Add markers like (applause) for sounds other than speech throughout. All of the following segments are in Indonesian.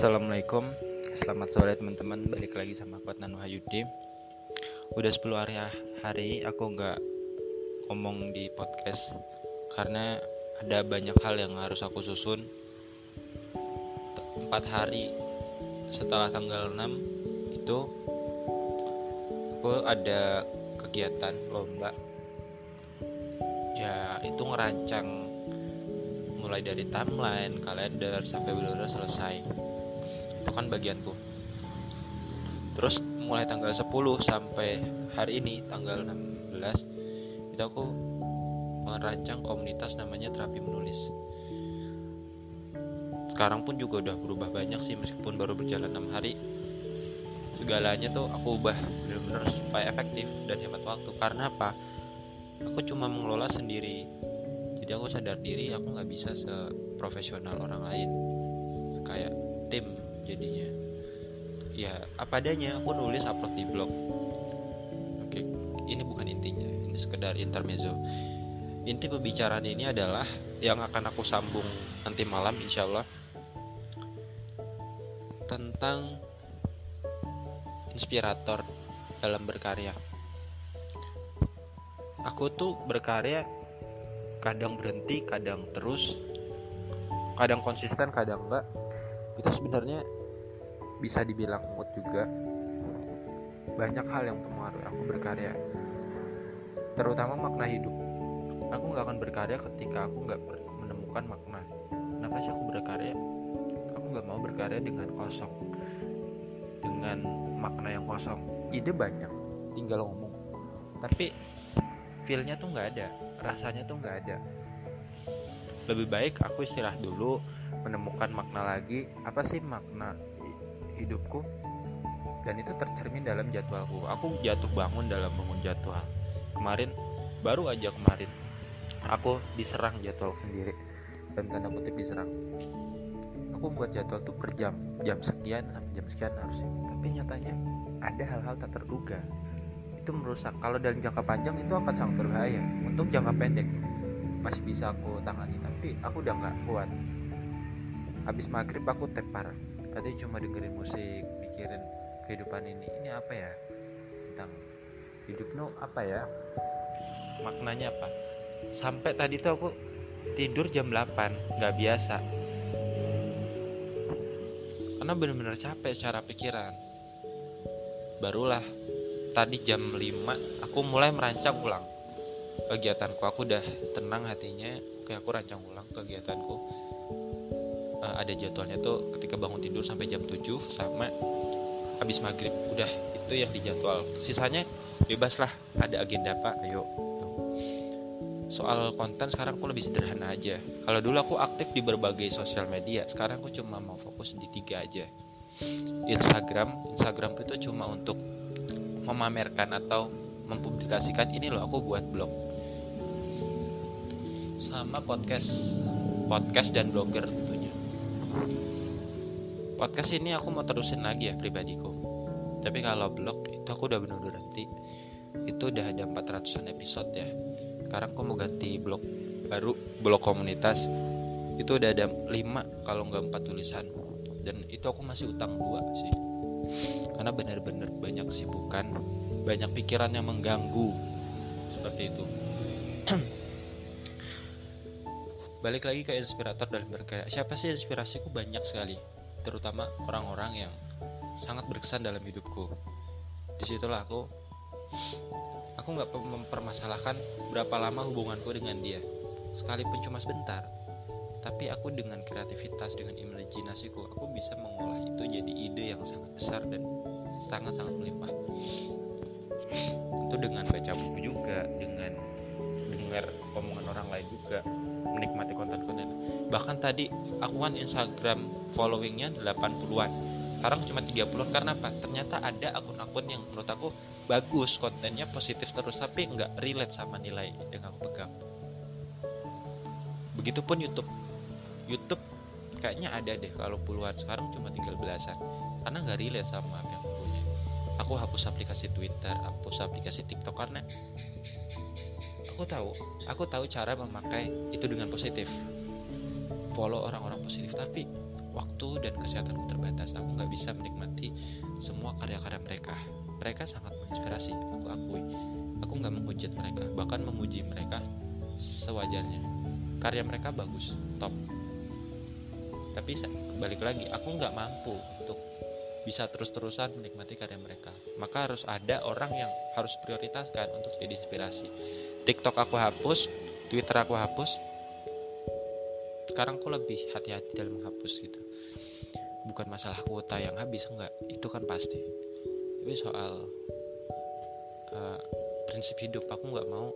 Assalamualaikum Selamat sore teman-teman. Balik lagi sama Kuat Nanu Hayudi Udah 10 hari hari Aku nggak ngomong di podcast Karena ada banyak hal yang harus aku susun. 4 hari setelah tanggal 6 Itu Aku ada kegiatan lomba. Ya itu ngerancang mulai dari timeline, kalender sampai benar-benar selesai itu kan bagianku terus mulai tanggal 10 sampai hari ini tanggal 16 itu aku merancang komunitas namanya terapi menulis. Sekarang pun juga udah berubah banyak sih meskipun baru berjalan 6 hari. Segalanya tuh aku ubah benar-benar supaya efektif dan hemat waktu. Karena apa? Aku cuma mengelola sendiri. Jadi aku sadar diri aku nggak bisa seprofesional orang lain. Kayak tim jadinya. Ya apa adanya aku nulis upload di blog. Oke ini bukan intinya ini sekedar intermezzo. Inti pembicaraan ini adalah yang akan aku sambung nanti malam insya Allah tentang inspirator dalam berkarya. Aku tuh berkarya kadang berhenti kadang terus kadang konsisten kadang enggak itu sebenarnya bisa dibilang mood juga. Banyak hal yang mempengaruhi aku berkarya. Terutama makna hidup. Aku nggak akan berkarya ketika aku nggak menemukan makna. Kenapa sih aku berkarya? Aku nggak mau berkarya dengan kosong. Dengan makna yang kosong. Ide banyak tinggal ngomong. Tapi feelnya tuh nggak ada. Rasanya tuh nggak ada lebih baik aku istirahat dulu menemukan makna lagi. Apa sih makna hidupku? Dan itu tercermin dalam jadwalku. Aku jatuh bangun dalam bangun jadwal. Kemarin baru aja kemarin aku diserang jadwal sendiri. Dan tanda kutip diserang. Aku buat jadwal tuh per jam. Jam sekian sampai jam sekian harusnya. Tapi nyatanya ada hal-hal tak terduga. Itu merusak. Kalau dalam jangka panjang itu akan sangat berbahaya. Untuk jangka pendek masih bisa aku tangani. Tapi aku udah nggak kuat. Habis maghrib aku tepar. Katanya cuma dengerin musik mikirin kehidupan ini. Ini apa ya? Tentang hidup. No apa ya? Maknanya apa? Sampai tadi tuh aku tidur jam 8 nggak biasa. Karena benar-benar capek secara pikiran. Barulah tadi jam 5 aku mulai merancang ulang kegiatanku aku udah tenang hatinya kayak aku rancang ulang kegiatanku. Uh, ada jadwalnya tuh ketika bangun tidur sampai jam 7 sama habis maghrib. Udah itu yang dijadwal. Sisanya bebas lah ada agenda apa ayo. Soal konten sekarang aku lebih sederhana aja. Kalau dulu aku aktif di berbagai sosial media sekarang aku cuma mau fokus di tiga aja. Instagram Instagram itu cuma untuk memamerkan atau mempublikasikan ini loh aku buat blog sama podcast podcast dan blogger podcast ini aku mau terusin lagi ya pribadiku. Tapi kalau blog itu aku udah bener berhenti itu udah ada 400an episode ya. Sekarang aku mau ganti blog baru blog komunitas. Itu udah ada 5 kalau nggak 4 tulisan. Dan itu aku masih utang dua sih. Karena bener-bener banyak kesibukan banyak pikiran yang mengganggu. Seperti itu (clears throat) balik lagi ke inspirator dalam berkarya. Siapa sih inspirasiku? Banyak sekali. Terutama orang-orang yang sangat berkesan dalam hidupku. Di situlah aku aku nggak mempermasalahkan berapa lama hubunganku dengan dia. Sekalipun cuma sebentar tapi aku dengan kreativitas dengan imajinasiku aku bisa mengolah itu jadi ide yang sangat besar dan sangat-sangat melimpah. Itu dengan baca buku juga dengan dengar omongan orang lain juga menikmati konten-konten. Bahkan tadi aku kan Instagram followingnya 80-an sekarang cuma 30-an karena apa? Ternyata ada akun-akun yang menurut aku bagus kontennya positif terus tapi nggak relate sama nilai yang aku pegang. Begitupun YouTube. YouTube kayaknya ada deh kalau puluhan. Sekarang cuma tinggal belasan. Karena nggak relate sama yang aku punya. Aku hapus aplikasi Twitter hapus aplikasi TikTok karena aku tahu. Aku tahu cara memakai itu dengan positif. Follow orang-orang positif. Tapi waktu dan kesehatanku terbatas. Aku nggak bisa menikmati semua karya-karya mereka. Mereka sangat menginspirasi. Aku akui. Aku nggak menghujat mereka. Bahkan memuji mereka sewajarnya. Karya mereka bagus. Top. Tapi balik lagi aku nggak mampu untuk bisa terus-terusan menikmati karya mereka. Maka harus ada orang yang harus prioritaskan untuk jadi inspirasi TikTok aku hapus Twitter aku hapus. Sekarang aku lebih hati-hati dalam menghapus gitu. Bukan masalah kuota yang habis enggak. Itu kan pasti. Tapi soal uh, prinsip hidup aku nggak mau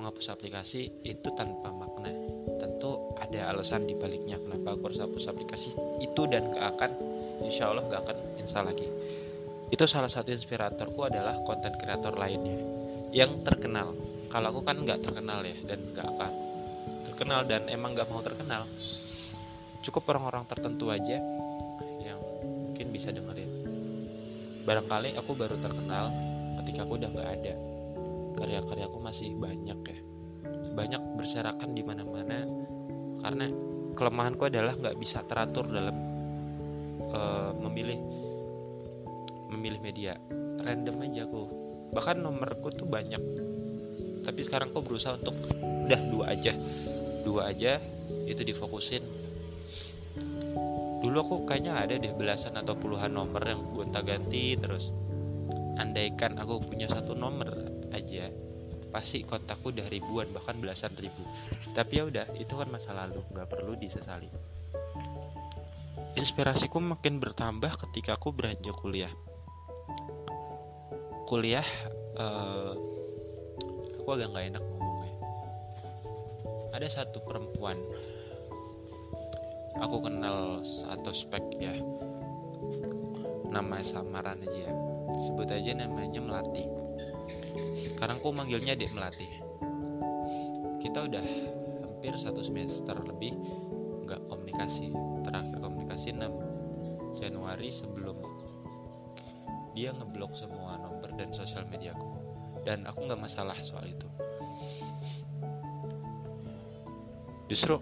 menghapus aplikasi itu tanpa makna. Tentu ada alasan dibaliknya kenapa aku harus hapus aplikasi itu dan gak akan insya Allah gak akan install lagi. Itu salah satu inspiratorku adalah konten kreator lainnya yang terkenal kalau aku kan nggak terkenal ya dan nggak akan terkenal dan emang nggak mau terkenal. Cukup orang-orang tertentu aja yang mungkin bisa dengerin. Barangkali aku baru terkenal ketika aku udah nggak ada. Karya-karyaku masih banyak ya. Banyak berserakan di mana-mana karena kelemahanku adalah nggak bisa teratur dalam uh, memilih memilih media. Random aja aku. Bahkan nomorku tuh banyak tapi sekarang aku berusaha untuk udah dua aja. Dua aja itu difokusin. Dulu aku kayaknya ada deh belasan atau puluhan nomor yang gonta ganti terus andaikan aku punya satu nomor aja pasti kontakku udah ribuan bahkan belasan ribu. Tapi ya udah itu kan masa lalu nggak perlu disesali. Inspirasiku makin bertambah ketika aku beranjak kuliah. Kuliah uh, aku agak nggak enak ngomongnya. Ada satu perempuan aku kenal satu spek ya. Nama samaran aja sebut aja namanya melati. Sekarang aku manggilnya dek melati. Kita udah hampir satu semester lebih nggak komunikasi. Terakhir komunikasi 6 Januari sebelum dia ngeblok semua nomor dan sosial mediaku dan aku nggak masalah soal itu. Justru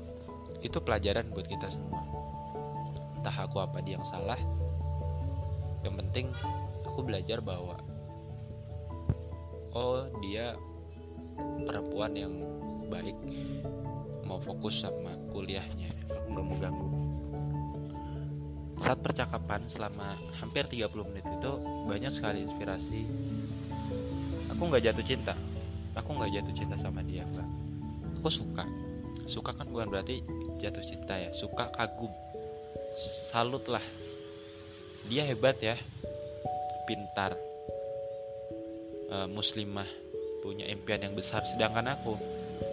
itu pelajaran buat kita semua. Entah aku apa dia yang salah. Yang penting aku belajar bahwa oh dia perempuan yang baik mau fokus sama kuliahnya. Aku nggak mau ganggu. Saat percakapan selama hampir 30 menit itu banyak sekali inspirasi aku nggak jatuh cinta. Aku nggak jatuh cinta sama dia mbak. Aku suka. Suka kan bukan berarti jatuh cinta ya. Suka kagum. Salut lah dia hebat ya. Pintar. Uh, muslimah. Punya impian yang besar. Sedangkan aku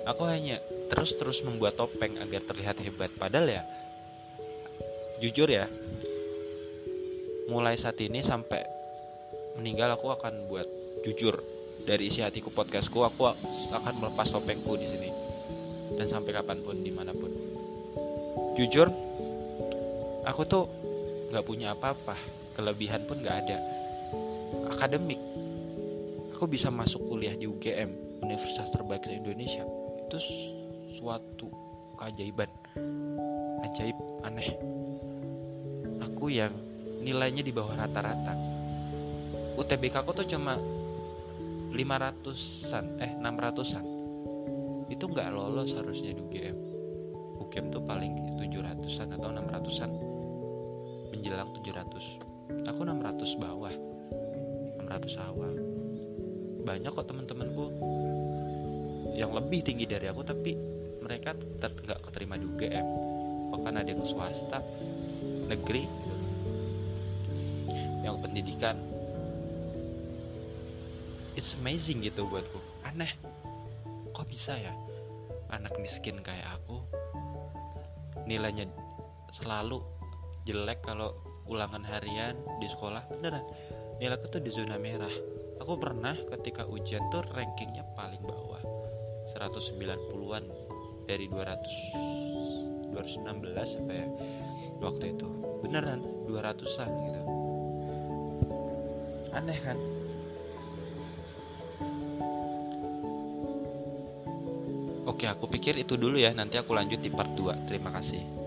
aku hanya terus-terus membuat topeng agar terlihat hebat. Padahal ya jujur ya mulai saat ini sampai meninggal aku akan buat jujur dari isi hatiku podcastku aku akan melepas topengku di sini. Dan sampai kapan pun di mana pun. Jujur aku tuh nggak punya apa-apa. Kelebihan pun nggak ada. Akademik. Aku bisa masuk kuliah di UGM Universitas terbaik di Indonesia itu suatu keajaiban. Ajaib aneh. Aku yang nilainya di bawah rata-rata. UTBK aku tuh cuma 500-an eh 600-an itu nggak lolos harusnya di UGM UGM tuh paling 700-an atau 600-an menjelang 700 aku 600 bawah. 600 awal. Banyak kok teman-temanku yang lebih tinggi dari aku tapi mereka tetap nggak keterima di UGM bahkan ada yang swasta negeri. Yang pendidikan it's amazing gitu buatku. Aneh. Kok bisa ya? Anak miskin kayak aku nilainya selalu jelek kalau ulangan harian di sekolah. Beneran nilaiku tuh di zona merah. Aku pernah ketika ujian tuh rankingnya paling bawah 190-an dari 200 216 apa ya waktu itu. Beneran 200an gitu. Aneh kan Oke, aku pikir itu dulu ya. Nanti aku lanjut di part 2. Terima kasih.